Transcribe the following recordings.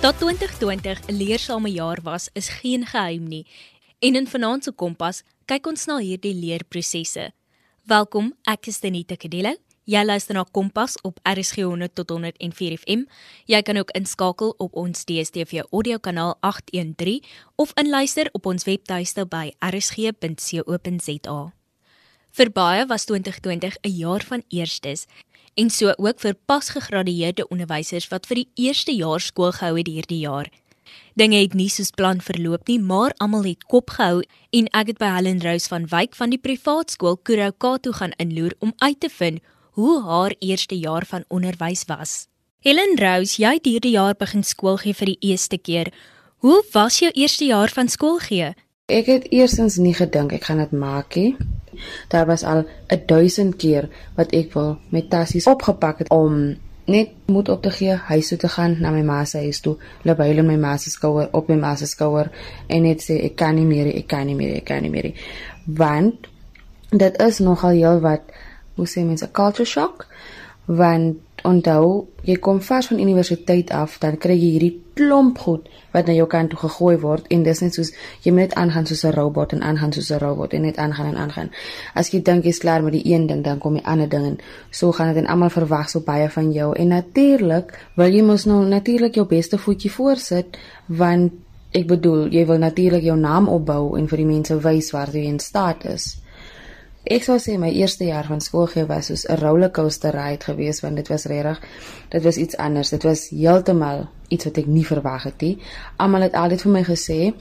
Dat 2020 'n leersame jaar was, is geen geheim nie. En in Vanaand se Kompas kyk ons na hierdie leerprosesse. Welkom, ek is Denita Kadello. Jy luister na Kompas op RSG 100 tot 104 FM. Jy kan ook inskakel op ons DStv audiokanaal 813 of inluister op ons webtuiste by rsg.co.za. Vir baie was 2020 'n jaar van eerstes en so ook vir pasgegradueerde onderwysers wat vir die eerste jaar skool gehou het hierdie jaar. Dinge het nie soos plan verloop nie, maar almal het kop gehou en ek het by Helen Rose van Wyk van die privaat skool Kuraukato gaan inloer om uit te vind hoe haar eerste jaar van onderwys was. Helen Rose, jy het hierdie jaar begin skool gee vir die eerste keer. Hoe was jou eerste jaar van skool gee? Ek het eersins nie gedink ek gaan dit maak nie. Daar was al 'n duisend keer wat ek wel met tassies opgepak het om net moed op te gee, huis toe te gaan na my ma se huis toe, lê by hulle my ma se skouer op my ma se skouer en net sê ek kan nie meer, ek kan nie meer, ek kan nie meer. Want dit is nogal heel wat hoe sê mense 'n culture shock want onthou jy kom vars van universiteit af dan kry jy hierdie klomp goed wat na jou kant toe gegooi word en dis net soos jy moet net aangaan soos 'n robot en aangaan soos 'n robot en net aangaan en aangaan. As jy dink jy's klaar met die een ding dan kom die ander ding en so gaan dit en almal verwag so baie van jou en natuurlik wil jy mos nou natuurlik jou beste voetjie voorsit want ek bedoel jy wil natuurlik jou naam opbou en vir die mense wys waar jy in staat is Ek sou sê my eerste jaar van skool gee was soos 'n rollercoaster ride geweest want dit was regtig dit was iets anders. Dit was heeltemal iets wat ek nie verwag het nie. Almal het altyd vir my gesê,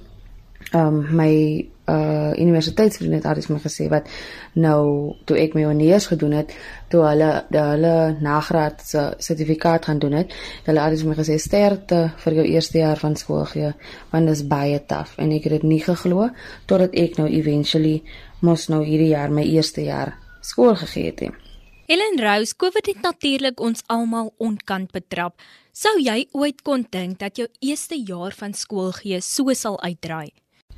ehm um, my uh universiteitsvriende het altyd vir my gesê wat nou toe ek my honeurs gedoen het, toe hulle die hulle nagraad se sertifikaat gaan doen het, hulle altyd vir my gesê sterkte vir jou eerste jaar van skool gee want dit is baie taaf en ek het dit nie geglo totdat ek nou eventually mos nou hierdie jaar my eerste jaar skool gegee het. Helen Rose, COVID het natuurlik ons almal onkant betrap. Sou jy ooit kon dink dat jou eerste jaar van skool gee so sal uitdraai?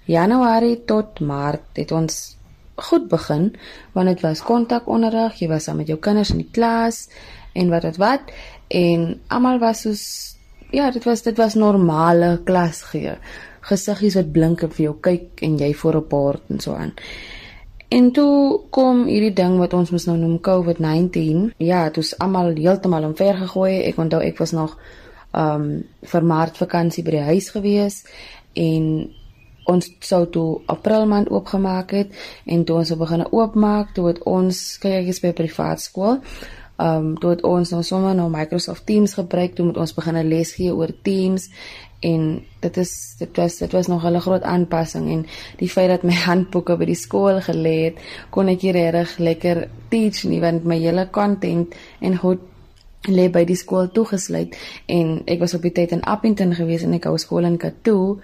Januarie tot Maart het ons goed begin want dit was kontakonderrig, jy was saam met jou kinders in die klas en wat dit wat en almal was soos ja, dit was dit was normale klas gee. Gesiggies wat blink en vir jou kyk en jy voor 'n bord en so aan. En toe kom hierdie ding wat ons mos nou noem COVID-19. Ja, dit is almal heeltemal omver gegooi. Ek onthou ek was nog um vir maartvakansie by die huis gewees en ons sou toe april maand oopgemaak het en toe ons begin oopmaak, toe het ons kyk ek by privaat skool. Um toe het ons nou sommer nou Microsoft Teams gebruik, toe moet ons begin les gee oor Teams en dit is dit was dit was nog 'n groot aanpassing en die feit dat my handboeke by die skool gelê het kon ek hier reg lekker teach nie want my hele content en goed lê by die skool toegesluit. En ek was op die tyd in Appington gewees en ek hou skool in Katoo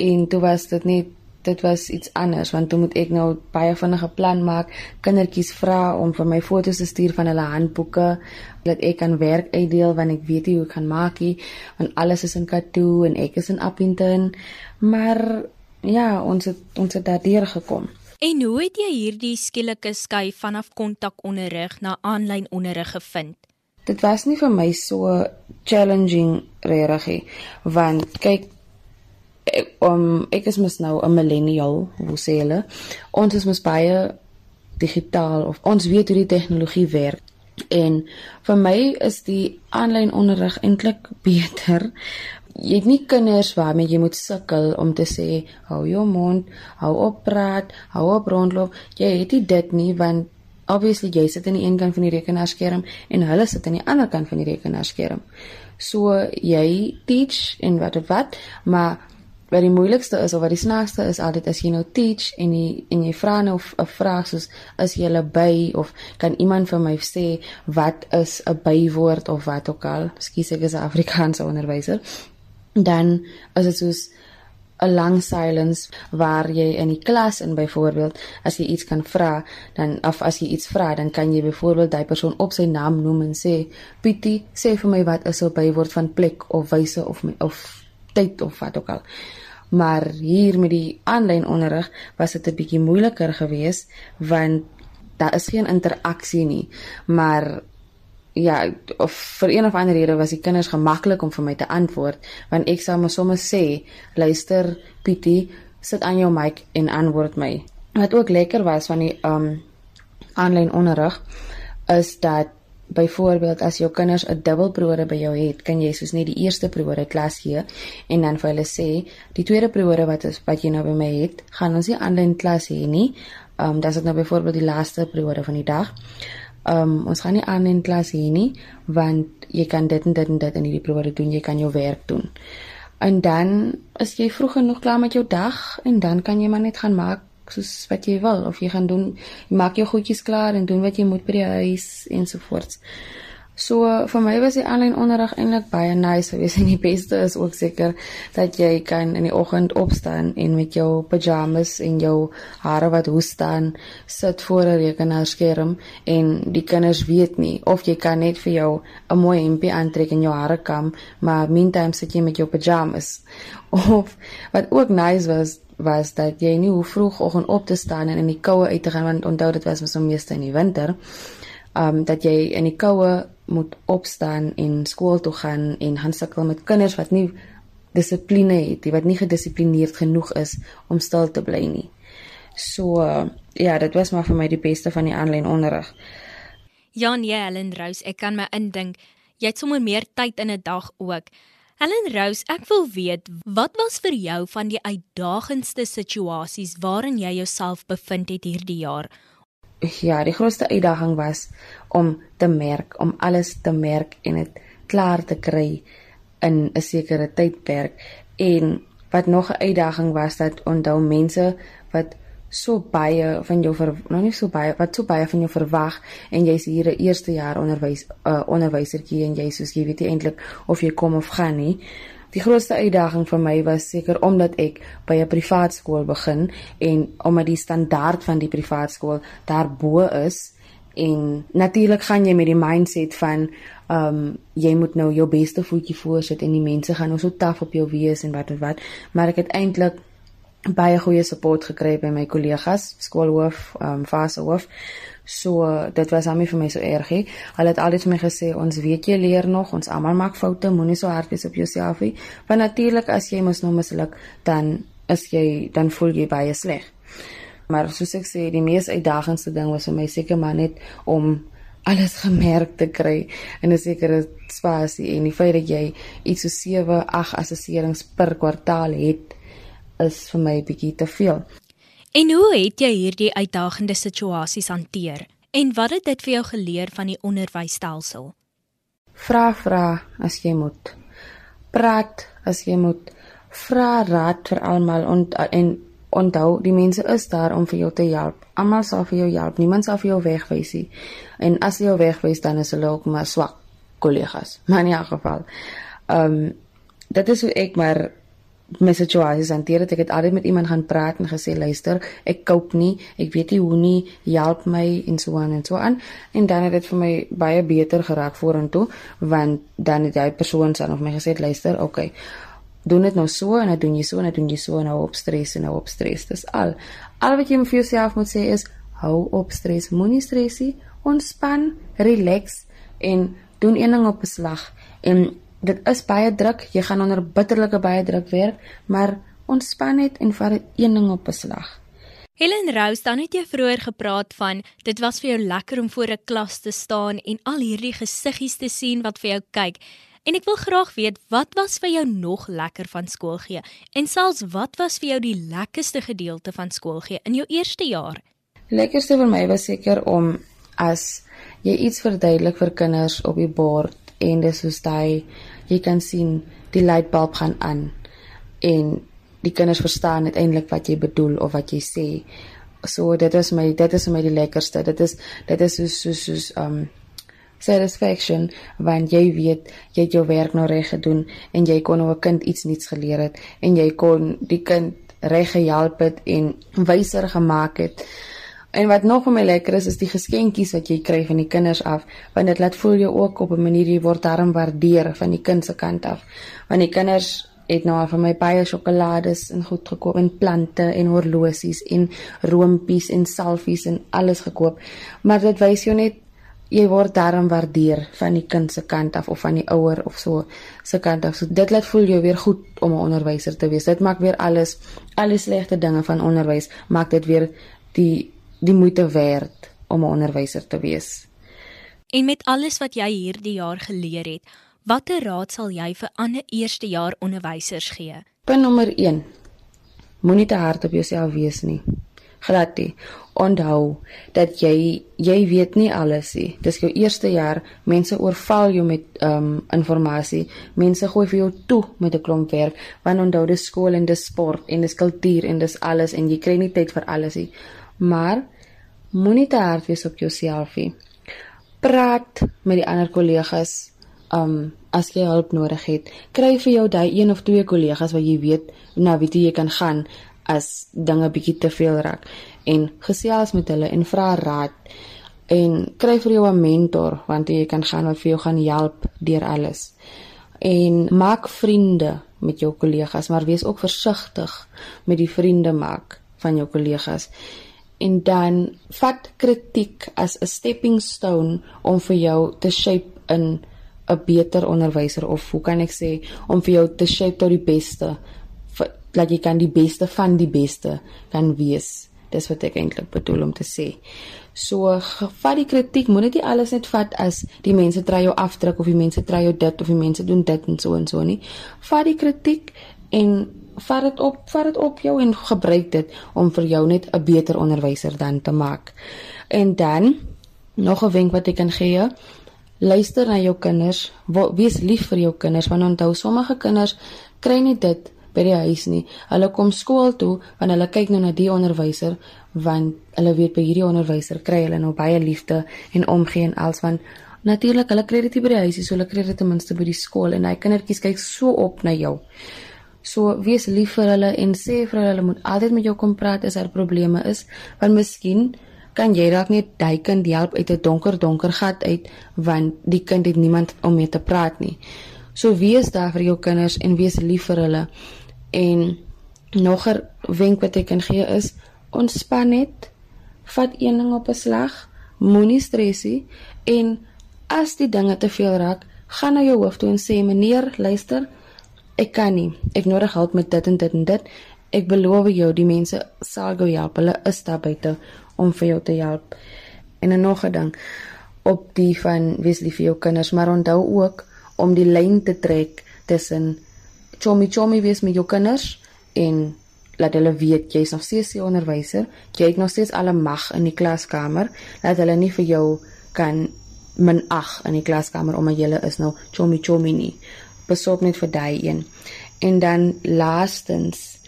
en toe was dit net dit was iets anders want toe moet ek nou baie vinnige plan maak kindertjies vra om vir my foto's te stuur van hulle handboeke dat ek kan werk uitdeel want ek weet nie hoe ek kan maak nie want alles is in Katoo en ek is in Appington maar ja ons het ons het daardeur gekom En hoe het jy hierdie skielike skuif vanaf kontakonderrig na aanlyn onderrig gevind? Dit was nie vir my so challenging regtig want kyk ek um, ek is mos nou 'n millennial, hoe sê hulle? Ons is mos baie digitaal of ons weet hoe die tegnologie werk. En vir my is die aanlyn onderrig eintlik beter. Jy het nie kinders waarmee jy moet sukkel om te sê hou jou mond, hou op praat, hou op rondloop. Jy het nie dit nie want obviously jy sit aan die een kant van die rekenaarskerm en hulle sit aan die ander kant van die rekenaarskerm. So jy teach en wat wat, maar wat die moeilikste is of wat die snaakste is altyd as jy nou teach en jy en jy vra nou 'n vraag soos is jy by of kan iemand vir my sê wat is 'n bywoord of wat ook al? Skus ek is 'n Afrikaanse onderwyser. Dan is dit soos 'n lang silence waar jy in die klas in byvoorbeeld as jy iets kan vra dan of as jy iets vra dan kan jy byvoorbeeld daai persoon op sy naam noem en sê Pietie sê vir my wat is 'n bywoord van plek of wyse of of tyd of wat ook al. Maar hier met die aanlyn onderrig was dit 'n bietjie moeiliker geweest want daar is geen interaksie nie. Maar ja, of vir een of ander rede was die kinders gemaklik om vir my te antwoord, want ek sou maar sommer sê, luister Pietie, sit aan jou mic en antwoord my. Wat ook lekker was van die um aanlyn onderrig is dat byvoorbeeld as jou kinders 'n dubbelperiode by jou het, kan jy soos net die eerste periode klas gee en dan vir hulle sê, die tweede periode wat is wat jy nou by my het, gaan ons nie aanlyn klas hê nie. Um dis nou byvoorbeeld die laaste periode van die dag. Um ons gaan nie aanlyn klas hê nie want jy kan dit en dit en dit in hierdie periode doen, jy kan jou werk doen. En dan is jy vroeg genoeg klaar met jou dag en dan kan jy maar net gaan maak soos wat jy wil of jy gaan doen jy maak jou goedjies klaar en doen wat jy moet by die huis ensovoorts. So vir my was die aanlyn onderrig eintlik baie nice geweest en die beste is ook seker dat jy kan in die oggend opstaan en met jou pyjamas en jou hare wat hoes staan sit voor 'n rekenaarskerm en die kinders weet nie of jy kan net vir jou 'n mooi hempie aantrek en jou hare kam maar meantime sit jy met jou pyjamas of wat ook nice was was dat jy nie hoe vroeg oggend op te staan en in die koue uit te gaan want onthou dit was mos meeste in die winter. Um dat jy in die koue moet opstaan en skool toe gaan en gaan sukkel met kinders wat nie dissipline het, die wat nie gedissiplineerd genoeg is om stil te bly nie. So uh, ja, dit was maar vir my die beste van die aanlyn onderrig. Jan Jelen Rose, ek kan my indink jy het sommer meer tyd in 'n dag ook. Helen Rose, ek wil weet, wat was vir jou van die uitdagendste situasies waarin jy jouself bevind het hierdie jaar? Ja, die grootste uitdaging was om te merk, om alles te merk en dit klaar te kry in 'n sekere tydperk. En wat nog 'n uitdaging was dat onthou mense wat so baie van jou ver, nog nie so baie wat so baie van jou verwag en jy's hier 'n eerste jaar onderwys uh, onderwysertjie en jy soos jy weet nie eintlik of jy kom of gaan nie. Die grootste uitdaging vir my was seker omdat ek by 'n privaat skool begin en omdat die standaard van die privaat skool daarbo is en natuurlik gaan jy met die mindset van ehm um, jy moet nou jou beste voetjie voorsit en die mense gaan nou so taaf op jou wees en wat en wat maar ek het eintlik baie goeie support gekry by my kollegas, skoolhoof, ehm um, fasehoof. So dit was aan my vir my so erg. He. Hulle het altyd vir my gesê ons weet jy leer nog, ons almal maak foute, moenie so hard wees op jouself nie. Want natuurlik as jy mos nou misluk, dan is jy dan voel jy baie sleg. Maar soos ek sê, die mees uitdagendste ding was vir my seker maar net om alles gemerk te kry in 'n sekere spasie en die feit dat jy iets so 7, 8 assesserings per kwartaal het is vir my bietjie te veel. En hoe het jy hierdie uitdagende situasies hanteer? En wat het dit vir jou geleer van die onderwysstelsel? Vra vra as jy moet. Praat as jy moet. Vra raad vir almal en en onthou die mense is daar om vir jou te help. Almal sal vir jou help. Niemand sal vir jou wegwys nie. En as jy jou wegwys dan is hulle ook maar swak kollegas. Maar in elk geval. Ehm um, dit is hoe ek maar my situasies hanteer het. Ek het altyd met iemand gaan praat en gesê luister, ek koop nie, ek weet nie hoe nie, help my en so aan en so aan. En dan het dit vir my baie beter geraak vorentoe want dan het hy persoon aan of my gesê luister, okay. Doen dit nou so en dan doen jy so en dan doen jy so en hou op stres en hou op stres. Dis al. Al wat jy vir jouself moet sê is hou op stres, moenie stresie, ontspan, relax en doen een ding op 'n slag en dit is baie druk, jy gaan onder bitterlike baie druk werk, maar ontspan net en vat een ding op 'n slag. Helen Rose, dan het jy vroeër gepraat van dit was vir jou lekker om voor 'n klas te staan en al hierdie gesiggies te sien wat vir jou kyk. En ek wil graag weet wat was vir jou nog lekker van skool gee en selfs wat was vir jou die lekkerste gedeelte van skool gee in jou eerste jaar? Lekkerste vir my was seker om as jy iets verduidelik vir kinders op die bord en dis soos daai jy kan sien die lightbulb gaan aan en die kinders verstaan uiteindelik wat jy bedoel of wat jy sê. So dit is my dit is my die lekkerste. Dit is dit is soos soos soos um satisfaction want jy weet jy het jou werk nou reg gedoen en jy kon nou 'n kind iets nuuts geleer het en jy kon die kind reg gehelp het en wyser gemaak het. En wat nog vir my lekker is is die geskenkies wat jy kry van die kinders af, want dit laat voel jy ook op 'n manier jy word daarom waardeer van die kind se kant af. Want die kinders het nou vir my baie sjokolades en goed gekoop en plante en horlosies en roompies en salfies en alles gekoop. Maar dit wys jou net jy word daarom waardeer van die kind se kant af of van die ouer of so se kant af. So dit laat voel jou weer goed om 'n onderwyser te wees. Dit maak weer alles al die slegte dinge van onderwys maak dit weer die die moeite werd om 'n onderwyser te wees. En met alles wat jy hierdie jaar geleer het, watter raad sal jy vir ander eerstejaar onderwysers gee? Punt nommer 1. Moenie te hard op jouself wees nie. Glad nie. Onthou dat jy jy weet nie alles nie. Dis jou eerste jaar. Mense oorval jou met ehm um, inligting. Mense gooi vir jou toe met 'n klomp werk. Want onthou dis skool en dis sport en dis kultuur en dis alles en jy kry nie tyd vir alles nie. Maar moenie te hard wees op jouself nie. Praat met die ander kollegas. Um as jy hulp nodig het, kry vir jou daai een of twee kollegas wat jy weet na wie jy kan gaan as dinge bietjie te veel raak en gesels met hulle en vra raad en kry vir jou 'n mentor want jy kan gaan wat vir jou gaan help deur alles. En maak vriende met jou kollegas, maar wees ook versigtig met die vriende maak van jou kollegas. En dan vat kritiek as 'n stepping stone om vir jou te shape in 'n beter onderwyser of hoe kan ek sê om vir jou te shape tot die beste dat jy kan die beste van die beste kan wees. Dis wat ek eintlik bedoel om te sê. So vat die kritiek, moenie dit alles net vat as die mense try jou afdruk of die mense try jou dit of die mense doen dit en so en so nie. Vat die kritiek en vat dit op, vat dit op jou en gebruik dit om vir jou net 'n beter onderwyser dan te maak. En dan nog 'n wenk wat ek kan gee, luister na jou kinders, wees lief vir jou kinders want onthou sommige kinders kry nie dit by die huis nie. Hulle kom skool toe want hulle kyk nou na die onderwyser want hulle weet by hierdie onderwyser kry hulle nou baie liefde en omgee en als van natuurlik hulle kry dit by die huis, so hulle kry dit ten minste by die skool en hy kindertjies kyk so op na jou. So wees lief vir hulle en sê vir hulle hulle moet altyd met jou kom praat as daar probleme is want miskien kan jy dalk net daai kind help uit 'n donker donker gat uit want die kind het niemand om mee te praat nie. So wees daar vir jou kinders en wees lief vir hulle. En nog 'n wenk wat ek kan gee is ontspan net. Vat een ding op 'n slag. Moenie stres nie en as die dinge te veel raak, gaan na jou hoof toe en sê meneer, luister, ek kan nie. Ek nodig hulp met dit en dit en dit. Ek beloof jou die mense sal jou help. Hulle is daar buite om vir jou te help. En 'n nog 'n ding op die van wees lief vir jou kinders, maar onthou ook om die lyn te trek tussen chommy chommy wees met jou kinders en laat hulle weet jy's nog steeds 'n onderwyser, jy het nog steeds alle mag in die klaskamer, dat hulle nie vir jou kan minag in die klaskamer omdat jy is nou chommy chommy nie. Besorg net vir daai een. En dan laastens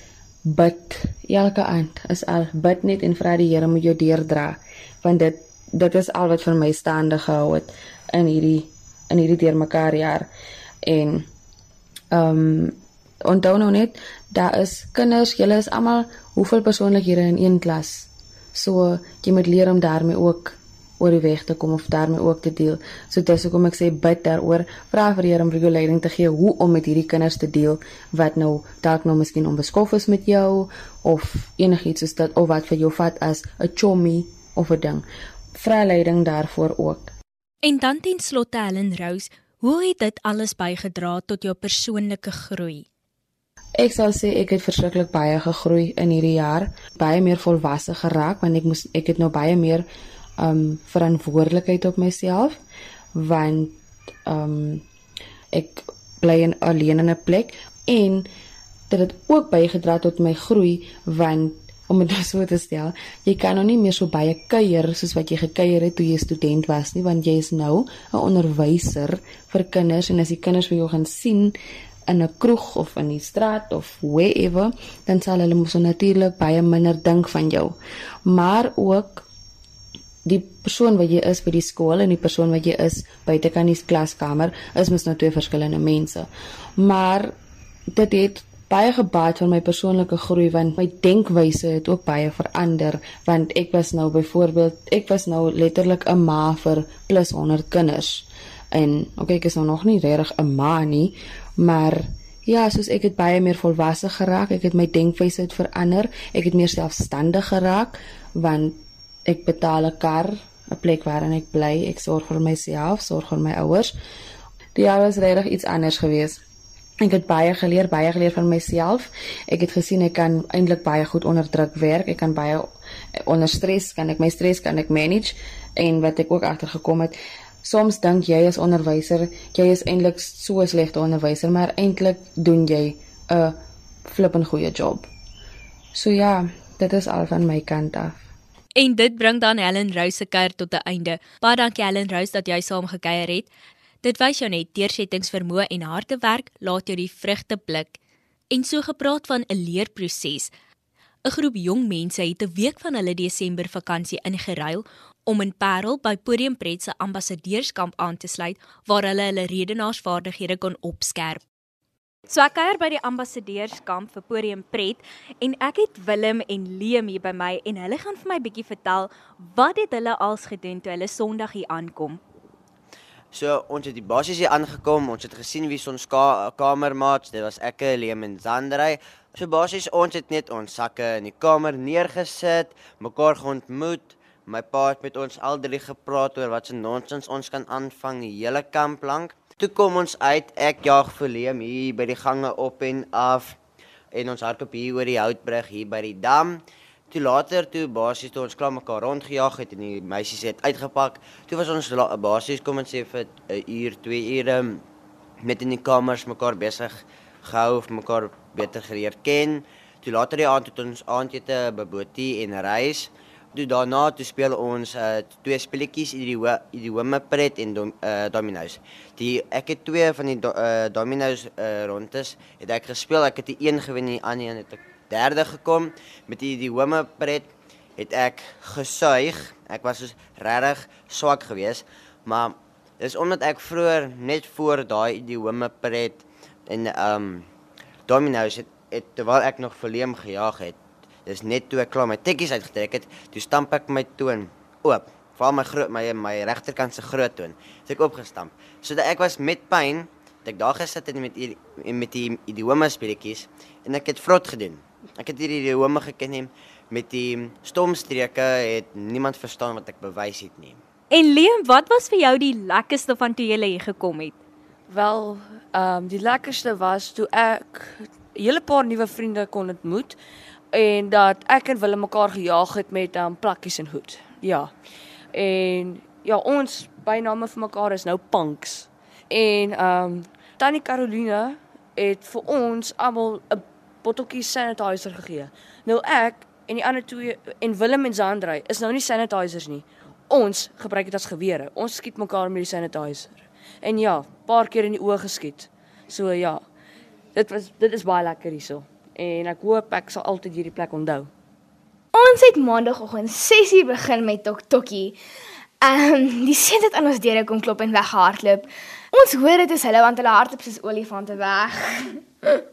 bid elke aand is al bid net en vra die Here moet jou deurdra want dit dit is al wat vir my staande gehou het in hierdie in hierdie deurmekaar jaar en ehm um, onthou nou net daar is kinders, julle is almal hoeveel persoonlikhede in een klas. So jy moet leer om daarmee ook oor die weg te kom of daarmee ook te deel. So dis hoekom ek sê bid daaroor, vra vir die Here om vir jou leiding te gee hoe om met hierdie kinders te deel wat nou dalk nou miskien onbeskof is met jou of enigiets soos dit of wat vir jou vat as 'n chommy of 'n ding. Vra leiding daarvoor ook. En dan ten slotte Helen Rose, Hoe het dit alles bygedra tot jou persoonlike groei? Ek sal sê ek het verskriklik baie gegroei in hierdie jaar, baie meer volwasse geraak want ek moes ek het nou baie meer um verantwoordelikheid op myself want um ek bly in alleen in 'n plek en dit het ook bygedra tot my groei want om dit so te stel, jy kan nou nie meer so baie kuier soos wat jy gekuier het toe jy student was nie, want jy is nou 'n onderwyser vir kinders en as die kinders vir jou gaan sien in 'n kroeg of in die straat of wherever, dan sal hulle mos natuurlik baie minder dink van jou. Maar ook die persoon wat jy is by die skool en die persoon wat jy is buite kan die klaskamer is mos nou twee verskillende mense. Maar dit het baie gebaat van my persoonlike groei want my denkwyse het ook baie verander want ek was nou byvoorbeeld ek was nou letterlik 'n ma vir plus 100 kinders en okay ek is nou nog nie regtig 'n ma nie maar ja soos ek het baie meer volwasse geraak ek het my denkwyse het verander ek het meer selfstandig geraak want ek betaal 'n kar 'n plek waarin ek bly. Ek sorg vir myself, sorg vir my ouers. Die jaar was regtig iets anders geweest. Ek het baie geleer, baie geleer van myself. Ek het gesien ek kan eintlik baie goed onder druk werk. Ek kan baie onder stres kan ek my stres kan ek manage en wat ek ook agtergekom het, soms dink jy as onderwyser, jy is eintlik so 'n slegte onderwyser, maar eintlik doen jy 'n flippend goeie job. So ja, dit is al van my kant af. En dit bring dan Helen Rose se kuier tot 'n einde. Baie dankie Helen Rose dat jy saam gekuier het. Dit wys jou net deursettingsvermoë en harde werk laat jou die vrugte blik. En so gepraat van 'n leerproses. 'n Groep jong mense het 'n week van hulle Desember vakansie ingeruil om in Parel by Podium Pret se ambassadeurskamp aan te sluit waar hulle hulle redenaarsvaardighede kon opskerp. So ek kuier by die ambassadeurskamp vir Podium Pret en ek het Willem en Leem hier by my en hulle gaan vir my bietjie vertel wat het hulle als gedoen toe hulle Sondag hier aankom. So ons het die basies hier aangekom. Ons het gesien wie ons ka kamermaats, dit was ek, Leem en Zandrey. So basies ons het net ons sakke in die kamer neergesit, mekaar geontmoet. My pa het met ons al drie gepraat oor wat se nonsens ons kan aanvang die hele kamp lank. Toe kom ons uit, ek jag vir Leem hier by die gange op en af en ons hardop hier oor die houtbrug hier by die dam. Toe later toe basies toe ons klaar mekaar rondgejaag het en die meisies het uitgepak, toe was ons basies kom ons sê vir 'n uur, 2 ure met in die kamers mekaar besig gehou of mekaar beter geleer ken. Toe later die aand het ons aandete by Boetie en reis. Toe daarna toe speel ons uh, twee speletjies in die idiome pret en dom, uh, dominoes. Die ek het twee van die do, uh, dominoes uh, rondes het ek gespeel. Ek het die een gewen en die ander het ek derde gekom met die die home pret het ek gesuig. Ek was so regtig swak geweest, maar dis omdat ek vroeër net voor daai die home pret en ehm um, Domino's het, het terwyl ek nog verleem gejaag het. Dis net toe ek klaar my tekkies uitgetrek het, toe stamp ek my toon oop. Veral my groot my my regterkant se groot toon. Het ek opgestamp. Sodat ek was met pyn, het ek daar gesit en met met die idiome speletjies en ek het vrot gedoen. Ek het hierdie home geken nie met die stomstreke het niemand verstaan wat ek bewys het nie. En Liam, wat was vir jou die lekkerste van toe jy hier gekom het? Wel, ehm um, die lekkerste was toe ek 'n hele paar nuwe vriende kon ontmoet en dat ek en Willem mekaar gejaag het met um, plakkies en hoed. Ja. En ja, ons byname vir mekaar is nou Punks. En ehm um, Tannie Caroline het vir ons almal 'n botteltjie sanitizer gegee. Nou ek en die ander twee en Willem en Zandrey is nou nie sanitizers nie. Ons gebruik dit as gewere. Ons skiet mekaar met die sanitizer. En ja, paar keer in die oë geskiet. So ja. Dit was dit is baie lekker hierso. En ek hoop ek sal altyd hierdie plek onthou. Ons het maandagooggend 6:00 begin met tok tokkie. Ehm um, die seun het aan ons deure kom klop en weghardloop. Ons hoor dit is hulle want hulle hardloop soos olifante weg.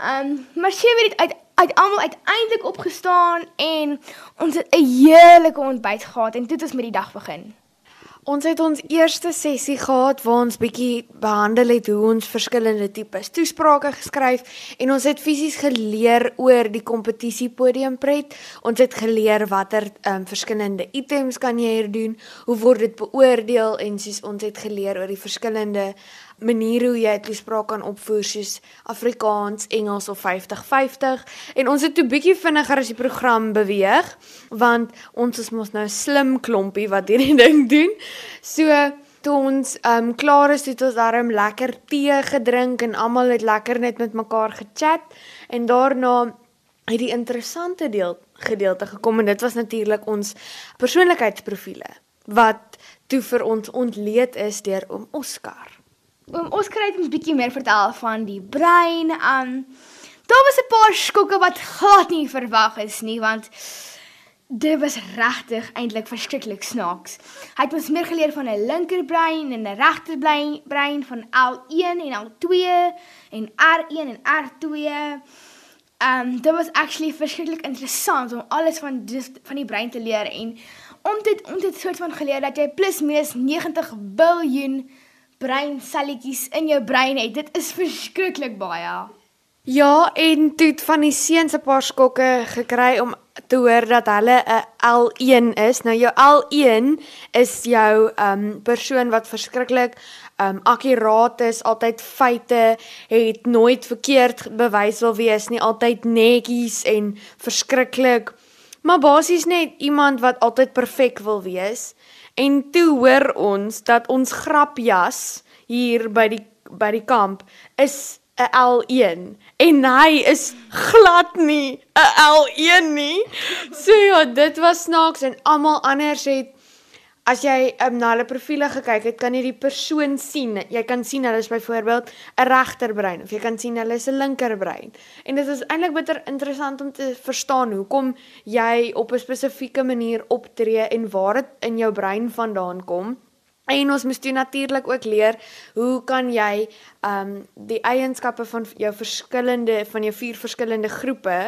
Ehm, um, maar sy het uit uit almal uiteindelik opgestaan en ons het 'n heerlike ontbyt gehad en toe het ons met die dag begin. Ons het ons eerste sessie gehad waar ons bietjie behandel het hoe ons verskillende tipes toesprake geskryf en ons het fisies geleer oor die kompetisie podiumpret. Ons het geleer watter um, verskillende items kan jy hier doen, hoe word dit beoordeel en sies ons het geleer oor die verskillende maniere hoe jy 'n toespraak kan opvoer soos Afrikaans, Engels of 50-50 en ons het 'n bietjie vinniger as die program beweeg want ons is mos nou slim klompie wat hierdie ding doen. So toe ons um, klaar is het ons darm lekker tee gedrink en almal het lekker net met mekaar gechat en daarna het die interessante deel gedeelte gekom en dit was natuurlik ons persoonlikheidsprofiele wat toe vir ons ontleed is deur om Oscar. Oom Oskar het ons bietjie meer vertel van die brein. Um daar was 'n paar skokke wat glad nie verwag is nie want dit was regtig eintlik verskriklik snaaks. Hy het ons meer geleer van 'n linkerbrein en 'n regterbrein brein van L1 en L2 en R1 en R2. Um dit was actually verskriklik interessant om alles van dis van die brein te leer en om dit om dit soort van geleer dat jy plus minus 90 biljoen breinselletjies in jou brein het. Dit is verskriklik baie. Ja, en toe van die seuns 'n paar skokke gekry om te hoor dat hulle 'n L1 is. Nou jou L1 is jou um persoon wat verskriklik um akkuraat is, altyd feite, het nooit verkeerd bewys wil wees nie, altyd netjies en verskriklik maar basies net iemand wat altyd perfek wil wees. En toe hoor ons dat ons grapjas hier by die by die kamp is 'n L1 en hy is glad nie 'n L1 nie. So ja, dit was snaaks en almal anders het as jy um, na hulle profile gekyk het, kan jy die persoon sien. Jy kan sien hulle is byvoorbeeld 'n regterbrein of jy kan sien hulle is 'n linkerbrein. En dit is eintlik bitter interessant om te verstaan hoekom jy op 'n spesifieke manier optree en waar dit in jou brein vandaan kom. En ons moet natuurlik ook leer hoe kan jy um die eienskappe van jou verskillende van jou vier verskillende groepe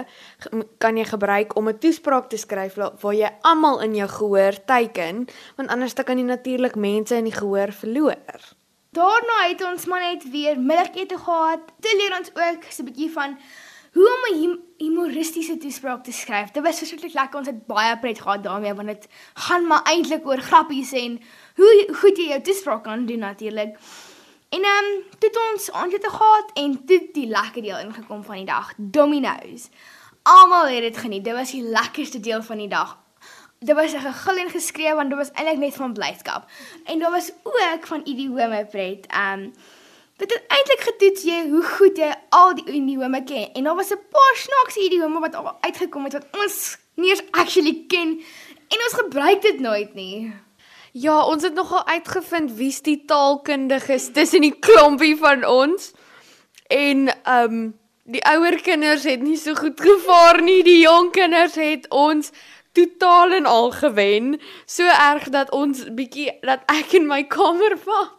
kan jy gebruik om 'n toespraak te skryf waar jy almal in jou gehoor teiken want anders dan kan jy natuurlik mense in die gehoor verloor. Daarna het ons maar net weer middagete gehad. Toe leer ons ook so 'n bietjie van hoe om 'n humoristiese toespraak te skryf. Dit was verskriklik lekker. Ons het baie pret gehad daarmee want dit gaan maar eintlik oor grappies en hoe goed jy jou toespraak kan doen natuurlik. En ehm um, toe het ons aandete gehad en toe die lekker deel ingekom van die dag, Domino's. Almal het dit geniet. Dit was die lekkerste deel van die dag. Dit was 'n gegil en geskree want dit was eintlik net van blydskap. En daar was ook van idiome pret. Ehm um, dit het eintlik getoets jy hoe goed jy al die idiome ken. En daar was 'n paar snaakse idiome wat al uitgekom het wat ons nie eens actually ken en ons gebruik dit nooit nie. Ja, ons het nogal uitgevind wie's die taalkundiges tussen die klompie van ons. En ehm um, die ouer kinders het nie so goed gevaar nie. Die jong kinders het ons totaal en al gewen. So erg dat ons bietjie dat ek in my kamer val.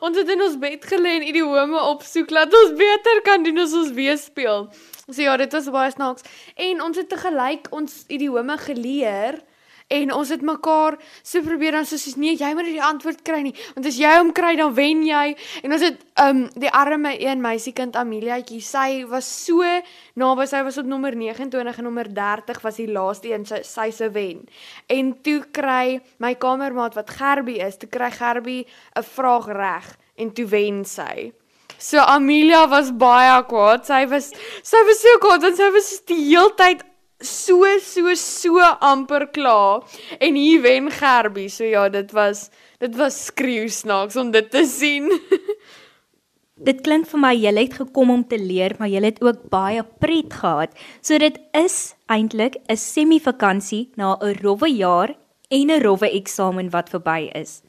Ons het in ons bed gelê en idiome opsoek dat ons beter kan doen as ons weer speel. So ja, dit was baie snaaks. En ons het te gelyk ons idiome geleer en ons het mekaar so probeer dan soos nee jy moet die antwoord kry nie want as jy hom kry dan wen jy. En ons het um die arme een meisiekind Ameliaatjie sy was so naby sy was op nommer 29 en nommer 30 was die laaste een sy, sy se wen. En toe kry my kamermaat wat Gerbie is toe kry Gerbie 'n vraag reg en toe wen sy. So Amelia was baie kwaad. Sy was sy was so kwaad want sy was die heeltyd so so so amper klaar en hier wen Gerbie. So ja, dit was dit was skreeu snaaks om dit te sien. dit klink vir my jy het gekom om te leer, maar jy het ook baie pret gehad. So dit is eintlik 'n semi-vakansie na 'n rowwe jaar en 'n rowwe eksamen wat verby is.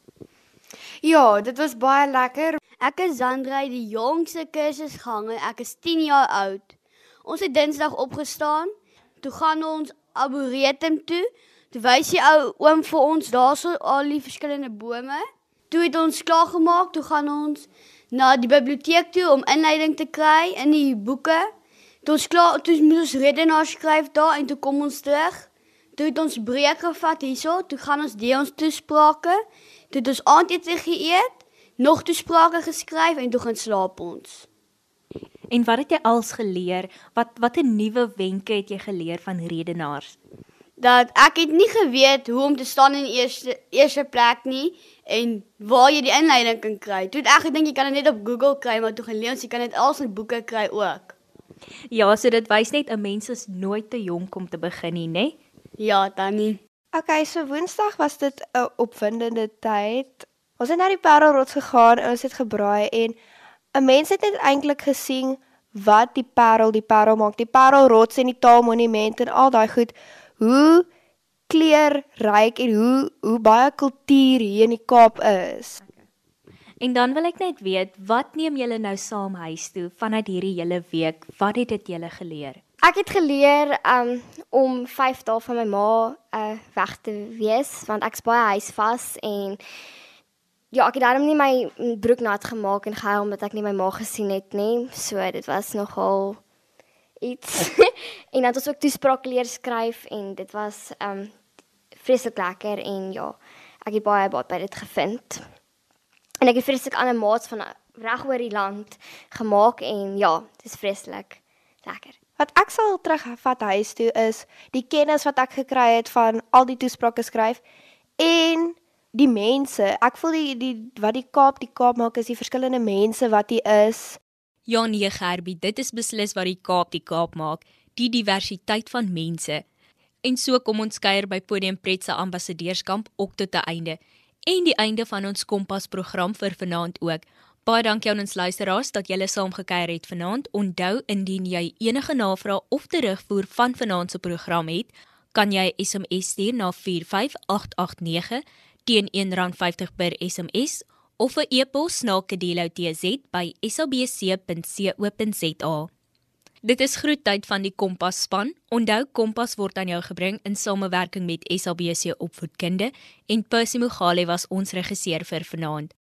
Ja, dit was baie lekker. Ek is Zandrey, die jongste kursusganger. Ek is 10 jaar oud. Ons het Dinsdag opgestaan toe gaan ons arboretum toe. Toe wys die ou oom vir ons daarso al die verskillende bome. Toe het ons klaar gemaak, toe gaan ons na die biblioteek toe om inleiding te kry in die boeke. Toe ons klaar, toe moet ons redenaar skryf daar en toe kom ons terug. Toe het ons breek gevat hierso, toe gaan ons die ons toesprake. Toe het ons aandete geëet, nog toesprake geskryf en toe gaan slaap ons. En wat het jy als geleer? Wat watter nuwe wenke het jy geleer van redenaars? Dat ek het nie geweet hoe om te staan in die eerste eerste plek nie en waar jy die inleiding kan kry. Toe ek gedink jy kan dit net op Google kry, maar toe geleer ons jy kan dit als in boeke kry ook. Ja, so dit wys net 'n mens is nooit te jonk om te begin nie, né? Ja, tannie. Okay, so Woensdag was dit 'n opwindende tyd. Ons het na die Parelrots gegaan en ons het gebraai en 'n mens het net eintlik gesien wat die parel die parel maak, die parelrots en die taalmonument en al daai goed. Hoe kleurryk en hoe hoe baie kultuur hier in die Kaap is. En dan wil ek net weet, wat neem julle nou saam huis toe vanuit hierdie hele week? Wat het dit julle geleer? Ek het geleer um, om 5 dae van my ma uh, weg te wees want ek's baie huisvas en Ja, ek het daarom nie my broek nat gemaak en gehuil omdat ek nie my ma gesien het nie. So dit was nogal iets. en dan het ons ook toespraak leer skryf en dit was um vreeslik lekker en ja, ek het baie baie by dit gevind. En ek het vreeslik ander maats van reg oor die land gemaak en ja, dit is vreeslik Lekker. Wat ek sal terugvat huis toe is die kennis wat ek gekry het van al die toesprake skryf en die mense. Ek voel die die wat die Kaap die Kaap maak is die verskillende mense wat hier is. Ja nee Gerbie, dit is beslis wat die Kaap die Kaap maak, die diversiteit van mense. En so kom ons kuier by Podium Pret se ambassadeurskamp ook tot 'n einde en die einde van ons Kompas program vir vanaand ook. Baie dankie aan ons luisteraars dat julle saamgekuier het vanaand. Onthou indien jy enige navrae of terugvoer van vanaand se program het, kan jy SMS stuur na 45889 teen R1.50 per SMS of 'n e-pos na kedeloutz@sabc.co.za. Dit is groettyd van die Kompas span. Onthou Kompas word aan jou gebring in samewerking met SABC Opvoedkunde en Percy Mogale was ons regisseur vir vanaand.